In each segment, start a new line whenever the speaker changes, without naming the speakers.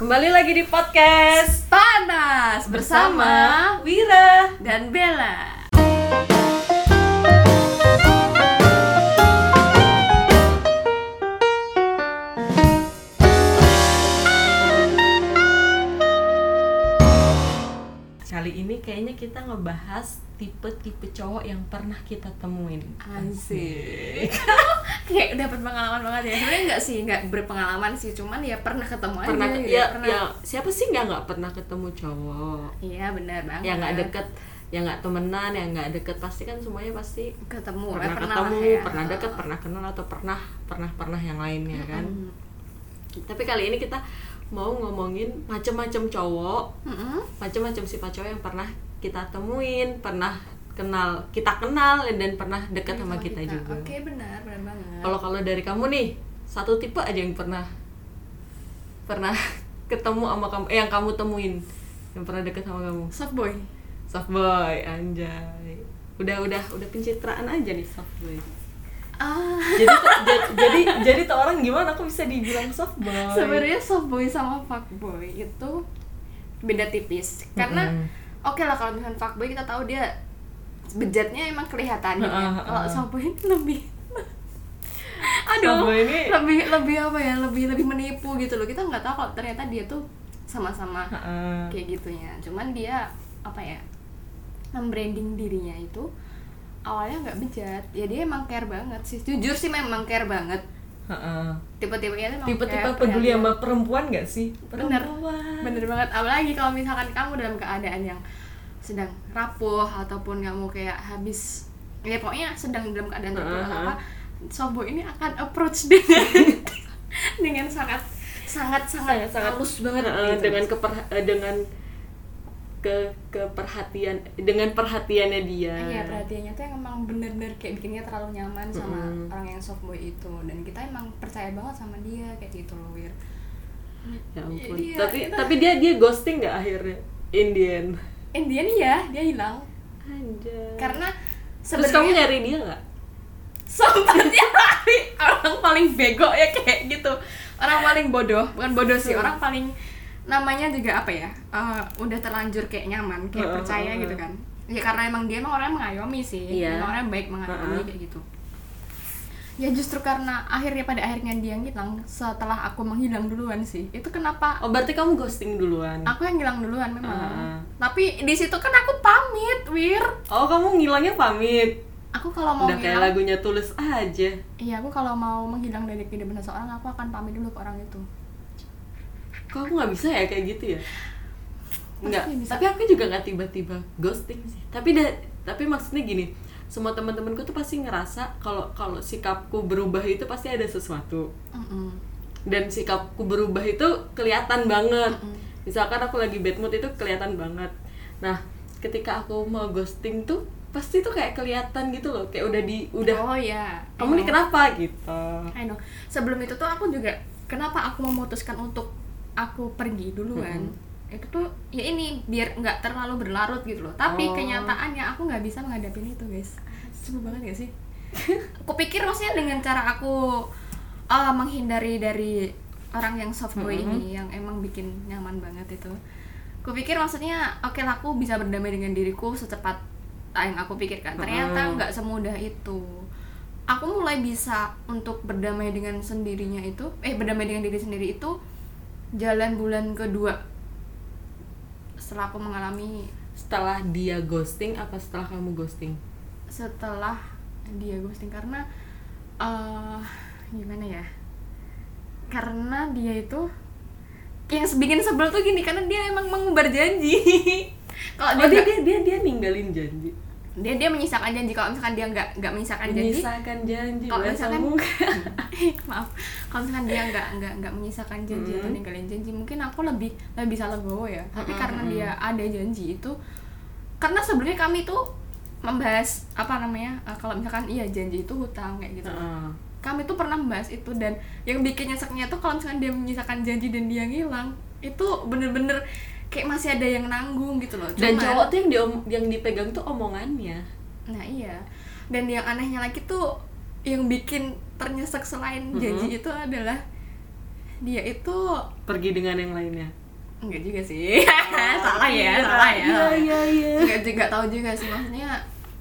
Kembali lagi di podcast
Panas bersama
Wira.
dan Bella.
Kayaknya kita ngebahas tipe-tipe cowok yang pernah kita temuin.
Asik. Kayak dapat pengalaman banget ya. Sebenarnya enggak sih, enggak berpengalaman sih, cuman ya pernah ketemu
Pernah
aja
ke-
gitu.
ya,
pernah.
ya siapa sih nggak nggak pernah ketemu cowok
Iya, benar banget.
yang nggak deket, yang nggak temenan, yang nggak deket pasti kan semuanya pasti
ketemu,
pernah,
eh, pernah
ketemu,
lah ya.
pernah deket, pernah kenal atau pernah pernah pernah yang lainnya kan.
Mm.
Tapi kali ini kita mau ngomongin macem-macem cowok
Mm-mm.
macam-macam sifat cowok yang pernah kita temuin, pernah kenal, kita kenal dan pernah dekat sama kita, juga.
Oke, benar, benar banget.
Kalau kalau dari kamu nih, satu tipe aja yang pernah pernah ketemu sama kamu, eh, yang kamu temuin, yang pernah dekat sama kamu.
soft boy.
Soft boy, anjay. Udah udah udah pencitraan aja nih soft boy.
Ah,
Jadi ja- jadi jadi tuh orang gimana aku bisa dibilang soft boy?
sebenarnya soft boy sama fuck boy itu beda tipis. Karena
Mm-mm.
oke lah kalau misalnya fuck boy kita tahu dia bejatnya emang kelihatan ya. Kalau soft boy ini lebih aduh
boy ini-
lebih lebih apa ya lebih lebih menipu gitu loh kita nggak tahu kalau ternyata dia tuh sama-sama kayak gitunya cuman dia apa ya membranding dirinya itu awalnya nggak bejat ya dia emang care banget sih jujur sih memang care banget
Heeh.
tipe-tipe emang
Tipe-tipe peduli sama perempuan gak sih?
bener
Perempuan.
bener banget apalagi kalau misalkan kamu dalam keadaan yang sedang rapuh ataupun kamu kayak habis ya pokoknya sedang dalam keadaan
Uh-huh.
apa sobo ini akan approach dengan dengan sangat sangat sangat
sangat
halus banget
Heeh,
gitu.
dengan keper eh, dengan ke keperhatian dengan perhatiannya dia
Iya perhatiannya tuh yang emang bener-bener kayak bikinnya terlalu nyaman sama
Mm-mm.
orang yang soft boy itu dan kita emang percaya banget sama dia kayak gitu loh Wir.
ya ampun
Iya,
tapi
kita-
tapi dia dia ghosting nggak akhirnya Indian
Indian iya dia hilang
Anjay.
karena
terus kamu nyari dia nggak
sempatnya lari orang paling bego ya kayak gitu orang paling bodoh bukan bodoh sih
Hmm.
orang paling namanya juga apa ya eh, udah terlanjur kayak nyaman kayak
Heeh,
percaya
heeh.
gitu kan ya karena emang dia emang orang yang mengayomi sih
Iya.
emang baik mengayomi
Heeh.
kayak gitu ya justru karena akhirnya pada akhirnya dia ngilang setelah aku menghilang duluan sih itu kenapa
oh berarti kamu ghosting duluan
aku yang ngilang duluan memang
Heeh.
tapi di situ kan aku pamit wir
oh kamu ngilangnya pamit
aku kalau mau
udah kayak
ngilang
lagunya tulus aja
Iya, aku kalau mau menghilang dari kehidupan seseorang, aku akan pamit dulu ke orang itu.
Kok aku nggak bisa ya kayak gitu ya
bisa.
tapi aku juga nggak tiba-tiba ghosting sih. Tapi da, tapi maksudnya gini, semua teman-temanku tuh pasti ngerasa kalau kalau sikapku berubah itu pasti ada sesuatu.
Mm-mm.
Dan sikapku berubah itu kelihatan banget.
Mm-mm.
Misalkan aku lagi bad mood itu kelihatan banget. Nah, ketika aku mau ghosting tuh pasti tuh kayak kelihatan gitu loh, kayak udah di udah
Oh ya.
kamu nih kenapa gitu.
I know. Sebelum itu tuh aku juga kenapa aku memutuskan untuk aku pergi duluan. Itu tuh ya ini biar nggak terlalu berlarut gitu loh. Tapi
Oh.
kenyataannya aku nggak bisa menghadapi itu, guys. Coba banget gak sih? aku pikir maksudnya dengan cara aku uh, menghindari dari orang yang soft boy
Mm-mm.
ini yang emang bikin nyaman banget itu. Aku pikir maksudnya oke lah aku bisa berdamai dengan diriku secepat yang aku pikirkan. Ternyata nggak semudah itu. Aku mulai bisa untuk berdamai dengan sendirinya itu, eh berdamai dengan diri sendiri itu jalan bulan kedua setelah aku mengalami
Setelah dia ghosting apa setelah kamu ghosting?
setelah dia ghosting karena eh gimana ya karena dia itu yang bikin sebel tuh gini karena dia emang mengubar janji kalau
Oh, dia,
dia
dia dia ninggalin janji.
Dia dia menyisakan janji kalau misalkan dia nggak nggak menyisakan janji
Menyisakan janji.
kalau misalkan maaf kalau misalkan dia nggak nggak nggak menyisakan janji atau
Mm.
ninggalin janji mungkin aku lebih lebih bisa legowo ya tapi
Mm-mm,
karena
mm.
dia ada janji itu karena sebelumnya kami tuh membahas apa namanya eh, kalau misalkan iya janji itu hutang kayak gitu kami tuh pernah membahas itu dan yang bikin nyeseknya tuh kalau misalkan dia menyisakan janji dan dia ngilang itu bener-bener kayak masih ada yang nanggung gitu loh.
Dan
Cuman-
cowok tuh yang di yang dipegang tuh omongannya.
Nah iya. Dan yang anehnya lagi tuh yang bikin ternyesek selain janji itu adalah dia itu
pergi dengan yang lainnya.
Enggak juga sih. Salah ya salah ya.
iya iya iya.
Enggak juga tahu juga sih. Maksudnya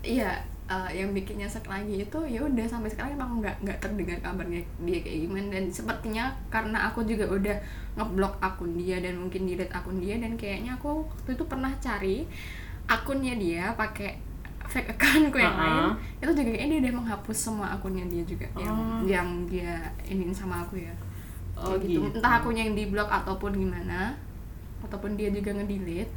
iya eh, yang bikin nyesek lagi itu ya udah sampai sekarang emang nggak nggak terdengar kabarnya dia kayak gimana dan sepertinya karena aku juga udah ngeblok akun dia dan mungkin delete akun dia dan kayaknya aku waktu itu pernah cari akunnya dia pakai fake accountku yang
Uh-uh.
lain itu juga kayaknya dia udah menghapus semua akunnya dia juga yang
Oh.
yang dia iniin sama aku ya
oh
Kayak gitu.
gitu
entah akunya yang di blok ataupun gimana ataupun dia juga ngedelete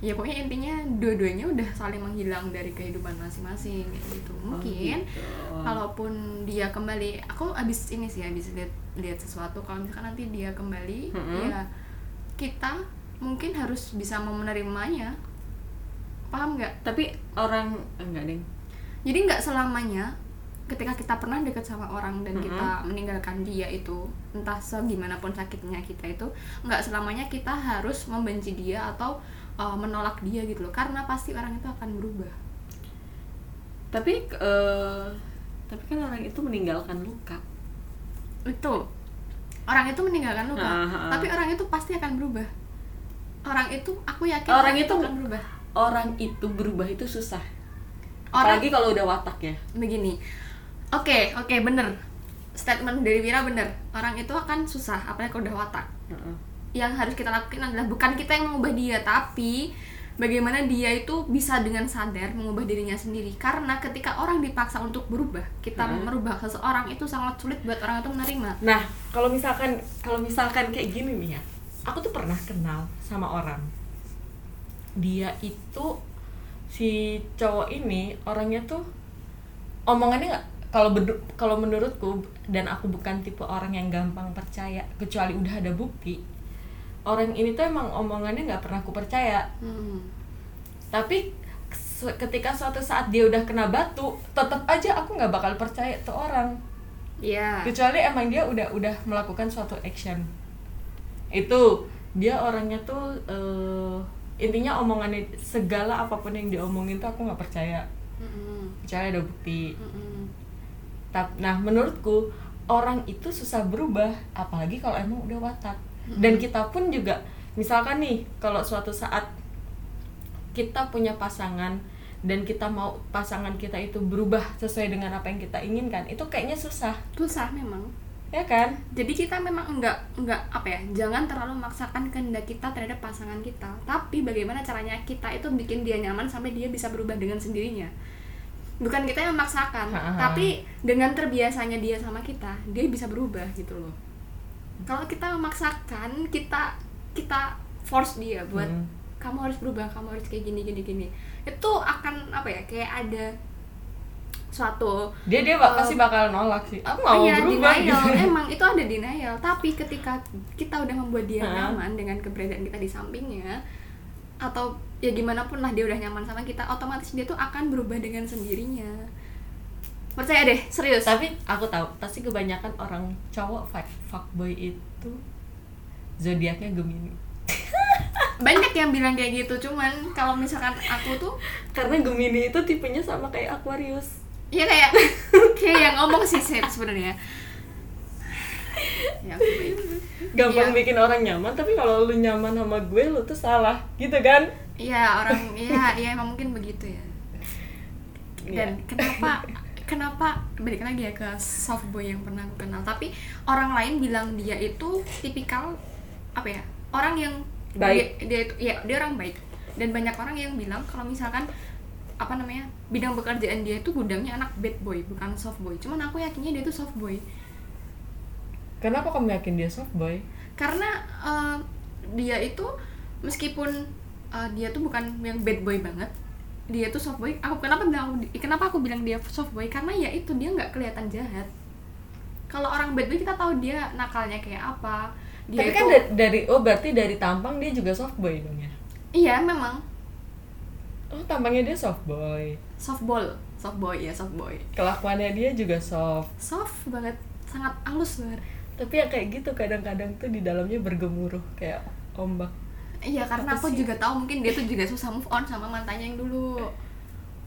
ya pokoknya intinya dua-duanya udah saling menghilang dari kehidupan masing-masing kayak gitu
Oh,
mungkin
gitu.
kalaupun dia kembali aku abis ini sih abis lihat lihat sesuatu kalau misalkan nanti dia kembali
Mm-mm.
ya kita mungkin harus bisa mau menerimanya paham nggak
tapi orang enggak ding
jadi nggak selamanya ketika kita pernah dekat sama orang dan
Mm-mm.
kita meninggalkan dia itu entah segimanapun sakitnya kita itu nggak selamanya kita harus membenci dia atau uh, menolak dia gitu loh. Karena pasti orang itu akan berubah.
Tapi eh, tapi kan orang itu meninggalkan luka.
Itu. Orang itu meninggalkan luka.
Ah, ah.
tapi orang itu pasti akan berubah. Orang itu aku yakin
Orang itu-
akan berubah.
orang itu berubah itu susah.
Orang
apalagi kalau udah watak ya.
Begini. Oke oke bener. Statement dari Wira bener. Orang itu akan susah apalagi kalau udah watak.
Heeh.
Yang harus kita lakukan adalah bukan kita yang mengubah dia tapi bagaimana dia itu bisa dengan sadar mengubah dirinya sendiri karena ketika orang dipaksa untuk berubah kita
Hmm.
merubah seseorang itu sangat sulit buat orang itu menerima
Nah, kalau misalkan kalau misalkan kayak gini nih ya, aku tuh pernah kenal sama orang. Dia itu si cowok ini orangnya tuh omongannya nggak kalau kalau menurutku dan aku bukan tipe orang yang gampang percaya kecuali udah ada bukti. Orang ini tuh emang omongannya nggak pernah aku percaya.
Hmm.
Tapi ketika suatu saat dia udah kena batu, tetap aja aku nggak bakal percaya tuh orang
Iya.
kecuali emang dia udah udah melakukan suatu action itu dia orangnya tuh eh, intinya omongannya segala apa pun yang diomongin tuh aku nggak percaya
Mm-mm.
kecuali ada bukti. Tap- nah menurutku orang itu susah berubah apalagi kalau emang udah watak dan kita pun juga misalkan nih kalau suatu saat kita punya pasangan dan kita mau pasangan kita itu berubah sesuai dengan apa yang kita inginkan itu kayaknya susah.
Susah memang.
Ya kan?
Jadi kita memang enggak enggak apa ya jangan terlalu memaksakan kehendak kita terhadap pasangan kita. Tapi bagaimana caranya kita itu bikin dia nyaman sampai dia bisa berubah dengan sendirinya? Bukan kita yang memaksakan tapi dengan terbiasanya dia sama kita dia bisa berubah gitu loh kalau kita memaksakan kita kita force dia buat
Hmm.
kamu harus berubah kamu harus kayak gini gini gini itu akan apa ya kayak ada suatu
dia dia bak-
Eh,
pasti bakal nolak sih aku mau
Iya,
berubah
denial.
gitu.
Emang itu ada denial. Tapi ketika kita udah membuat dia
Hah?
nyaman dengan keberadaan kita di sampingnya, atau ya gimana pun lah dia udah nyaman sama kita, otomatis dia tuh akan berubah dengan sendirinya. Percaya deh, serius.
tapi aku tahu pasti kebanyakan orang cowok fuck fuckboy itu zodiaknya Gemini
Banyak yang bilang kayak gitu, cuman kalau misalkan aku tuh
karena Gemini itu tipenya sama kayak Aquarius
ya kayak kayak yang ngomong sih sebenarnya. Ya,
gampang
Iya.
bikin orang nyaman tapi kalau lu nyaman sama gue lu tuh salah gitu kan
Iya orang iya iya emang mungkin begitu ya. Dan
Iya.
kenapa kenapa balik lagi ya ke soft boy yang pernah aku kenal. Tapi orang lain bilang dia itu tipikal apa ya orang yang
Baik.
dia, dia itu ya dia orang baik. Dan banyak orang yang bilang kalau misalkan apa namanya bidang pekerjaan dia itu gudangnya anak bad boy bukan soft boy. Cuman aku yakinnya dia itu soft boy.
Kenapa kamu yakin dia soft boy?
Karena eh, dia itu meskipun eh, dia tuh bukan yang bad boy banget dia tuh soft boy. Aku kenapa bilang kenapa aku bilang dia soft boy? Karena ya itu dia nggak kelihatan jahat. Kalau orang bad boy kita tahu dia nakalnya kayak apa. Dia
tapi
itu
kan da- dari oh berarti dari tampang dia juga soft boy dong ya?
Iya memang.
Oh tampangnya dia soft boy.
Soft ball. Soft boy ya soft boy.
Kelakuannya dia juga soft.
Soft banget. Sangat halus banget.
Tapi ya kayak gitu kadang-kadang tuh di dalamnya bergemuruh kayak ombak
iya karena aku
sih?
juga tahu mungkin dia tuh juga susah move on sama mantannya yang dulu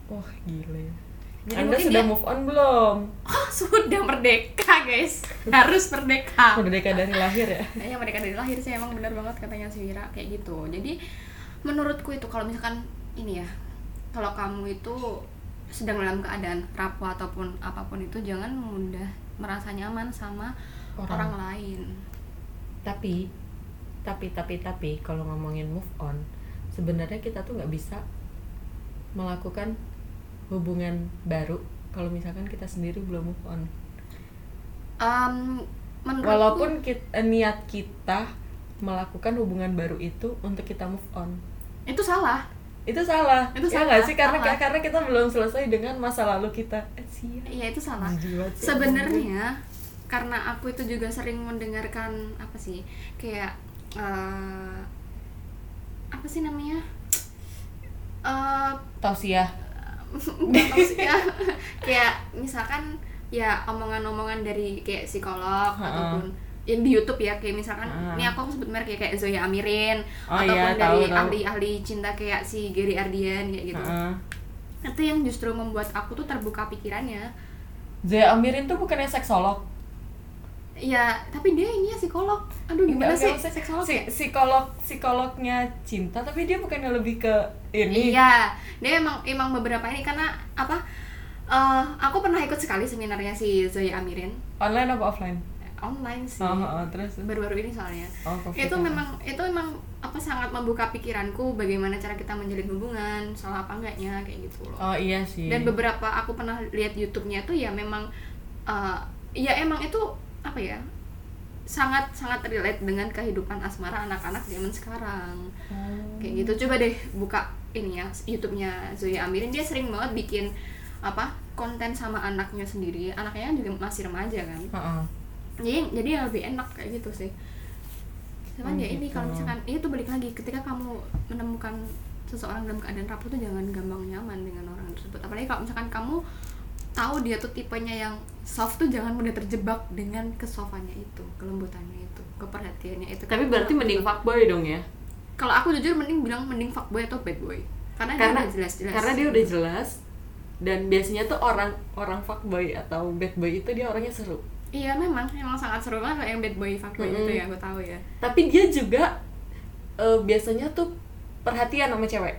wah gile
Jadi
Anda
mungkin
sudah
dia-
move on belum?
oh sudah merdeka guys harus merdeka
Merdeka dari lahir ya?
Kayaknya mereka dari lahir sih emang benar banget katanya si Wira kayak gitu. Jadi menurutku itu kalau misalkan ini ya, kalau kamu itu sedang dalam keadaan rapuh ataupun apa pun itu jangan mudah merasa nyaman sama
Orang.
orang, lain.
Tapi, tapi, tapi, tapi kalau ngomongin move on, sebenarnya kita tuh nggak bisa melakukan hubungan baru kalau misalkan kita sendiri belum move on.
Em, menurutku
Walaupun kit- eh, niat kita melakukan hubungan baru itu untuk kita move on.
itu salah.
Itu salah.
Itu
ya
salah,
nggak sih karena
salah.
karena kita belum selesai dengan masa lalu kita. Eh.
Iya itu salah. Sebenarnya karena aku itu juga sering mendengarkan apa sih kayak eh, apa sih namanya Eh,
Tausiah.
tausiah kayak misalkan ya omongan-omongan dari kayak psikolog
Ha-ha.
ataupun yang di YouTube ya kayak misalkan
Ha.
ini aku sebut merek kayak kayak Zoya Amirin
Oh
ataupun
iya,
dari ahli-ahli cinta kayak si Gary Ardian kayak gitu
Heeh.
itu yang justru membuat aku tuh terbuka pikirannya
Zaya Amirin tuh bukannya seksolog?
Ya tapi dia ini ya psikolog. Aduh gimana
Enggak,
sih? seksolog
si-
ya?
psikolog psikolognya cinta tapi dia bukannya lebih ke ini?
Iya dia emang emang beberapa ini karena apa eh, aku pernah ikut sekali seminarnya si Zoya Amirin.
Online apa offline?
Online sih.
Oh, oh, terus?
Baru-baru ini soalnya.
Oh,
itu
ya.
memang itu memang apa sangat membuka pikiranku bagaimana cara kita menjalin hubungan salah apa enggaknya kayak gitu loh.
Oh iya sih.
Dan beberapa aku pernah lihat YouTube-nya tuh ya memang eh, ya emang itu apa ya sangat sangat relate dengan kehidupan asmara anak-anak zaman sekarang.
Oh.
kayak gitu. Coba deh buka ini ya YouTube-nya Zoya Amirin. Dia sering banget bikin apa konten sama anaknya sendiri. Anaknya juga masih remaja kan?
Heeh.
jadi jadi yang lebih enak kayak gitu sih. Cuman
Oh,
ya ini
gitu.
kalau misalkan ini tuh balik lagi. Ketika kamu menemukan seseorang dalam keadaan rapuh tuh jangan gampang nyaman dengan orang tersebut. Apalagi kalau misalkan kamu tahu dia tuh tipenya yang soft tuh jangan mudah terjebak dengan kesofannya itu kelembutannya itu keperhatiannya itu.
Tapi berarti mending fuckboy dong ya?
Kalau aku jujur mending bilang mending fuckboy atau bad boy. Karena,
karena
dia udah jelas-jelas.
karena dia udah jelas dan biasanya tuh orang orang fuckboy atau bad boy itu dia orangnya seru.
Iya memang memang sangat seru banget yang bad boy fuckboy
Mm-mm.
itu ya aku tahu ya.
Tapi dia juga eh, biasanya tuh perhatian sama cewek.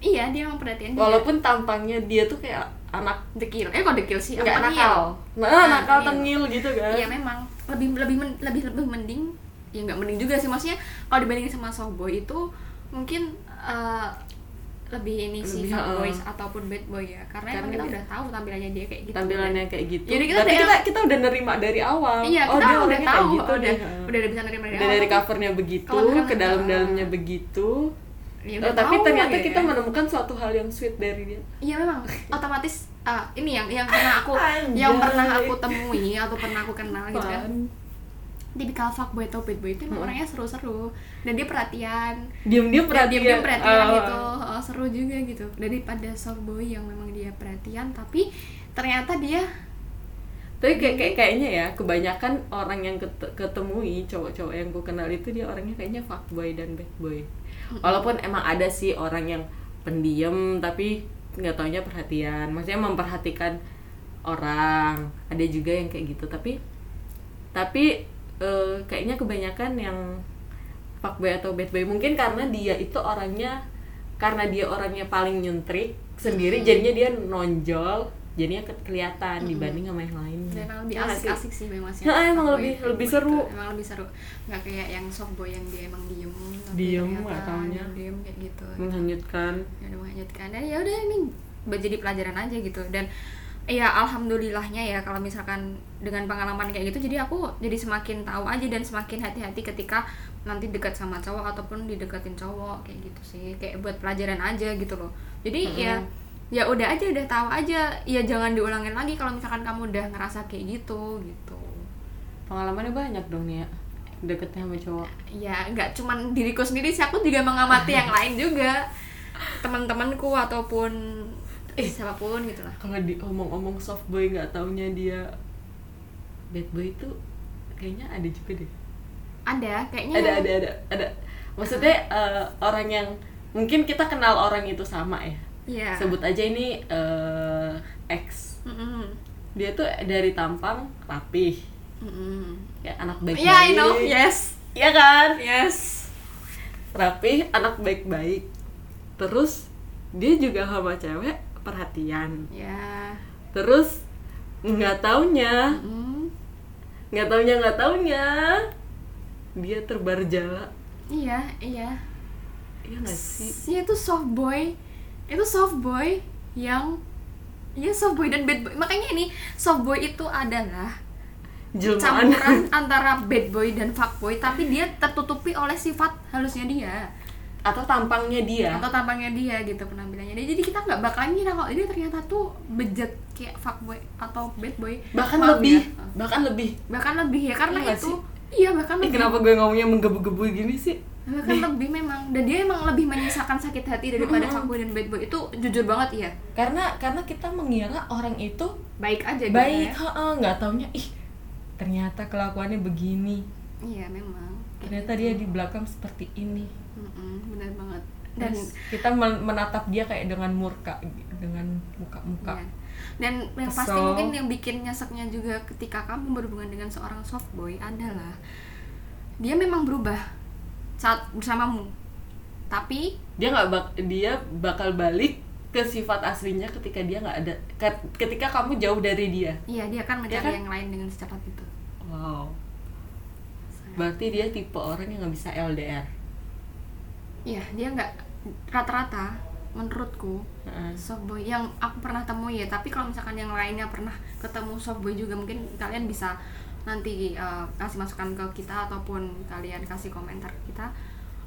Iya dia memang perhatian dia.
walaupun tampangnya dia tuh kayak anak
dekil. Eh kok dekil sih?
Nggak nakal. nah,
Nah,
nakal
tengil.
tengil gitu kan.
Iya memang. Lebih lebih men- lebih lebih mending ya nggak mending juga sih. Maksudnya kalau dibandingin sama softboy itu mungkin eh, lebih ini sih
uh.
ataupun bad boy ya. Karena,
Karena
kita udah tahu tampilannya dia kayak gitu.
Tampilannya kayak gitu.
Jadi kita udah-
kita kita udah nerima dari awal.
Iya
oh
kita
dia
udah tahu
gitu
udah
deh
udah bisa nerima dari
udah
awal.
dari covernya begitu ke dalam-dalamnya begitu
ya
Oh,
udah
tapi
tahu
ternyata
ya.
kita menemukan suatu hal yang sweet dari dia
Iya memang otomatis ah, ini yang yang pernah aku
Anjay.
yang pernah aku temui atau pernah aku kenal gitu kan. Tipikal fuckboy atau boy itu
Hmm.
orangnya seru-seru dan dia perhatian.
diam-diam
Dia
perhatian
diam-diam perhatian
Oh.
gitu. Oh, seru juga gitu. Daripada softboy yang memang dia perhatian tapi ternyata dia
tapi kayak, kayak kayaknya ya kebanyakan orang yang ket- ketemui cowok-cowok yang gue kenal itu dia orangnya kayaknya fuckboy dan bad boy walaupun emang ada sih orang yang pendiam tapi nggak taunya perhatian. Maksudnya memperhatikan orang. Ada juga yang kayak gitu tapi tapi eh, kayaknya kebanyakan yang fuckboy atau bad boy. Mungkin karena dia itu orangnya karena dia orangnya paling nyentrik sendiri jadinya dia nonjol jadinya ke- kelihatan dibanding sama yang lain
dan emang lebih
nggak sih?
asik-asik sih memang sih.
Ya, emang lebih- lebih
gitu.
seru.
Emang lebih seru. Nggak kayak yang softboy yang dia emang diem
Diem, nggak taunya.
diem kayak gitu.
menghanyutkan
ya udah menghanyutkan dan ya udah ini jadi pelajaran aja gitu dan ya alhamdulillahnya ya kalau misalkan dengan pengalaman kayak gitu jadi aku jadi semakin tahu aja dan semakin hati-hati ketika nanti dekat sama cowok ataupun dideketin cowok kayak gitu sih kayak buat pelajaran aja gitu loh jadi ya ya udah aja udah tahu aja. Ya jangan diulangin lagi kalau misalkan kamu udah ngerasa kayak gitu gitu.
Pengalamannya banyak dong nih ya deketnya sama cowok.
Ya nggak cuman diriku sendiri sih aku juga mengamati yang lain juga. Teman-temanku ataupun eh, siapa pun gitu lah.
Kalau diomong-omong soft boy nggak taunya dia bad boy itu kayaknya ada juga deh.
Ada kayaknya
ada ada ada ada. Maksudnya eh, orang yang mungkin kita kenal orang itu sama ya
Iya.
sebut aja ini eh, X
Mm-mm.
dia tuh dari tampang rapih
Mm-mm.
kayak anak baik-baik
Yeah, I know. Yes.
Iya kan
Yes.
rapih anak baik-baik terus dia juga sama cewek perhatian
Ya.
terus nggak taunya
Mm.
nggak taunya nggak taunya dia terbar jala
Iya, iya.
iya nggak sih
Dia itu soft boy. Itu soft boy yang Iya soft boy dan bad boy. Makanya ini soft boy itu adalah
jelmaan
campuran antara bad boy dan fuck boy, tapi dia tertutupi oleh sifat halusnya dia
atau tampangnya dia
atau tampangnya dia gitu penampilannya dia. Jadi kita nggak bakal ngira kalau dia ternyata tuh bejat kayak fuck boy atau bad boy.
bahkan
Maaf
lebih
ya.
bahkan lebih
Bahkan lebih ya karena
nggak
itu.
sih?
Iya bahkan
Ih,
lebih.
kenapa gue ngomongnya menggebu-gebu gini sih
Bahkan lebih memang dan dia emang lebih menyisakan sakit hati daripada fuckboy dan bad boy. Itu jujur banget iya.
Karena karena kita mengira orang itu
baik aja gitu
baik
ya.
heeh, nggak taunya ih ternyata kelakuannya begini.
Iya memang.
Ternyata dia di belakang seperti ini.
Mm-mm, benar banget. Dan
dan kita men- menatap dia kayak dengan murka dengan muka-muka.
Iya. dan yang pasti
Kesel.
mungkin yang bikin nyeseknya juga ketika kamu berhubungan dengan seorang soft boy adalah dia memang berubah saat bersamamu. Tapi
dia nggak bak dia bakal balik ke sifat aslinya ketika dia nggak ada ke- ketika kamu jauh dari dia.
Iya dia akan mencari
kan?
yang lain dengan secepat itu.
Wow. Berarti dia tipe orang yang nggak bisa LDR
iya dia nggak rata-rata menurutku
Heeh.
softboy yang aku pernah temui ya tapi kalau misalkan yang lainnya pernah ketemu softboy juga mungkin kalian bisa nanti uh, kasih masukan ke kita ataupun kalian kasih komentar ke kita.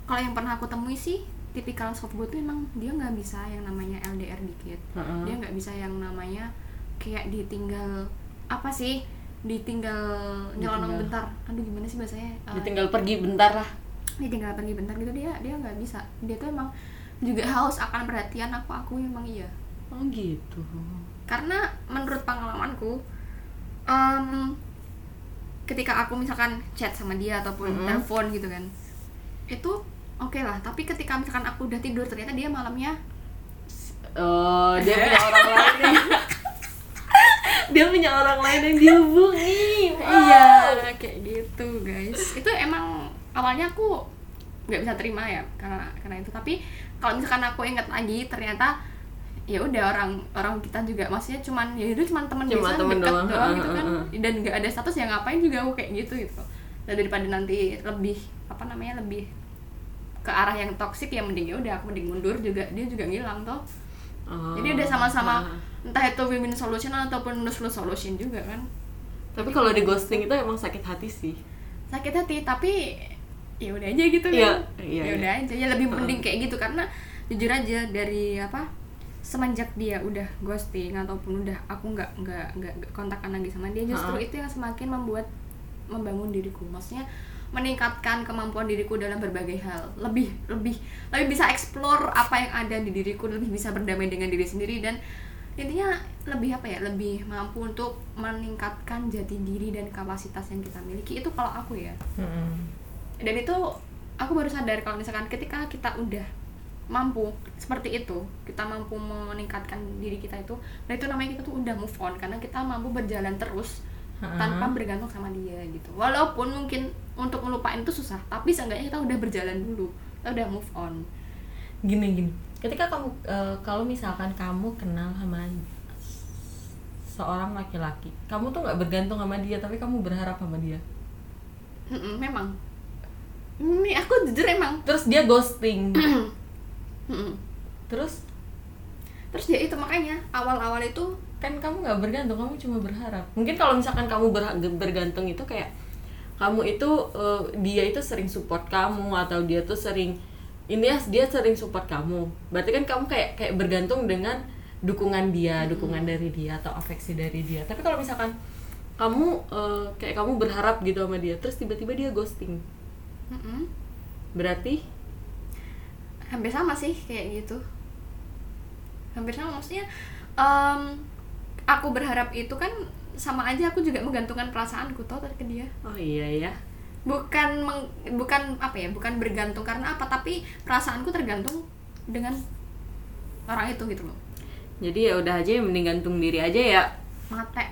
Kalau yang pernah aku temui sih tipikal softboy itu emang dia nggak bisa yang namanya LDR dikit.
Heeh.
dia nggak bisa yang namanya kayak ditinggal apa sih? Ditinggal nyelonong bentar. Aduh gimana sih bahasanya? Uh,
ditinggal pergi bentar lah.
Ditinggal pergi bentar gitu dia dia nggak bisa. Dia tuh emang juga haus akan perhatian aku aku emang iya.
Oh gitu.
Karena menurut pengalamanku em, ketika aku misalkan chat sama dia ataupun
Mhm.
telepon gitu kan itu oke lah tapi ketika misalkan aku udah tidur ternyata dia malamnya
Oh, dia punya orang lain yang dia punya orang lain yang dihubungi.
iya kayak gitu guys itu emang awalnya aku nggak bisa terima ya karena karena itu tapi kalau misalkan aku ingat lagi ternyata ya udah orang orang kita juga maksudnya cuman ya itu cuman teman
Cuma
biasa
temen
dekat
doang,
doang, gitu
heeh,
kan
heeh.
dan nggak ada status ya ngapain juga aku kayak gitu gitu dan daripada nanti lebih apa namanya lebih ke arah yang toksik ya mending ya udah aku mending mundur juga dia juga ngilang toh
Oh,
jadi udah sama-sama
nah.
entah itu win-win solution ataupun lose lose solution juga kan
Tapi kalau di ghosting itu emang sakit hati sih.
sakit hati tapi ya udah aja gitu
Iya,
kan
iya,
ya
iya.
udah aja ya lebih mending kayak gitu karena jujur aja dari apa semenjak dia udah ghosting ataupun udah aku nggak nggak nggak kontakkan lagi sama dia justru
Heeh.
itu yang semakin membuat membangun diriku. Maksudnya meningkatkan kemampuan diriku dalam berbagai hal. Lebih lebih lebih bisa explore apa yang ada di diriku lebih bisa berdamai dengan diri sendiri dan intinya lebih apa ya lebih mampu untuk meningkatkan jati diri dan kapasitas yang kita miliki. Itu kalau aku ya. Dan itu aku baru sadar kalau misalkan ketika kita udah mampu seperti itu kita mampu meningkatkan diri kita itu nah itu namanya kita tuh udah move on karena kita mampu berjalan terus tanpa bergantung sama dia gitu walaupun mungkin untuk melupain itu susah tapi seenggaknya kita udah berjalan dulu kita udah move on
Gini gini. Ketika kamu eh, kalau misalkan kamu kenal sama seorang laki-laki, kamu tuh nggak bergantung sama dia, tapi kamu berharap sama dia.
Memang ini aku jujur emang
Terus dia ghosting.
Mm-mm.
Terus?
Terus dia itu makanya awal-awal itu
kan kamu nggak bergantung kamu cuma berharap. Mungkin kalau misalkan kamu berha- bergantung itu kayak kamu itu eh, dia itu sering support kamu atau dia tuh sering ini ya dia sering support kamu. Berarti kan kamu kayak kayak bergantung dengan dukungan dia dukungan dari dia atau afeksi dari dia. Tapi kalau misalkan kamu eh, kayak kamu berharap gitu sama dia terus tiba-tiba dia ghosting.
Mm-mm,
berarti
hampir sama sih kayak gitu. Hampir sama maksudnya em, aku berharap itu kan sama aja aku juga menggantungkan perasaanku tau ke dia.
Oh iya ya.
Bukan meng- bukan apa ya bukan bergantung karena apa tapi perasaanku tergantung dengan orang itu gitu loh.
Jadi ya udah aja mending gantung diri aja ya.
Mate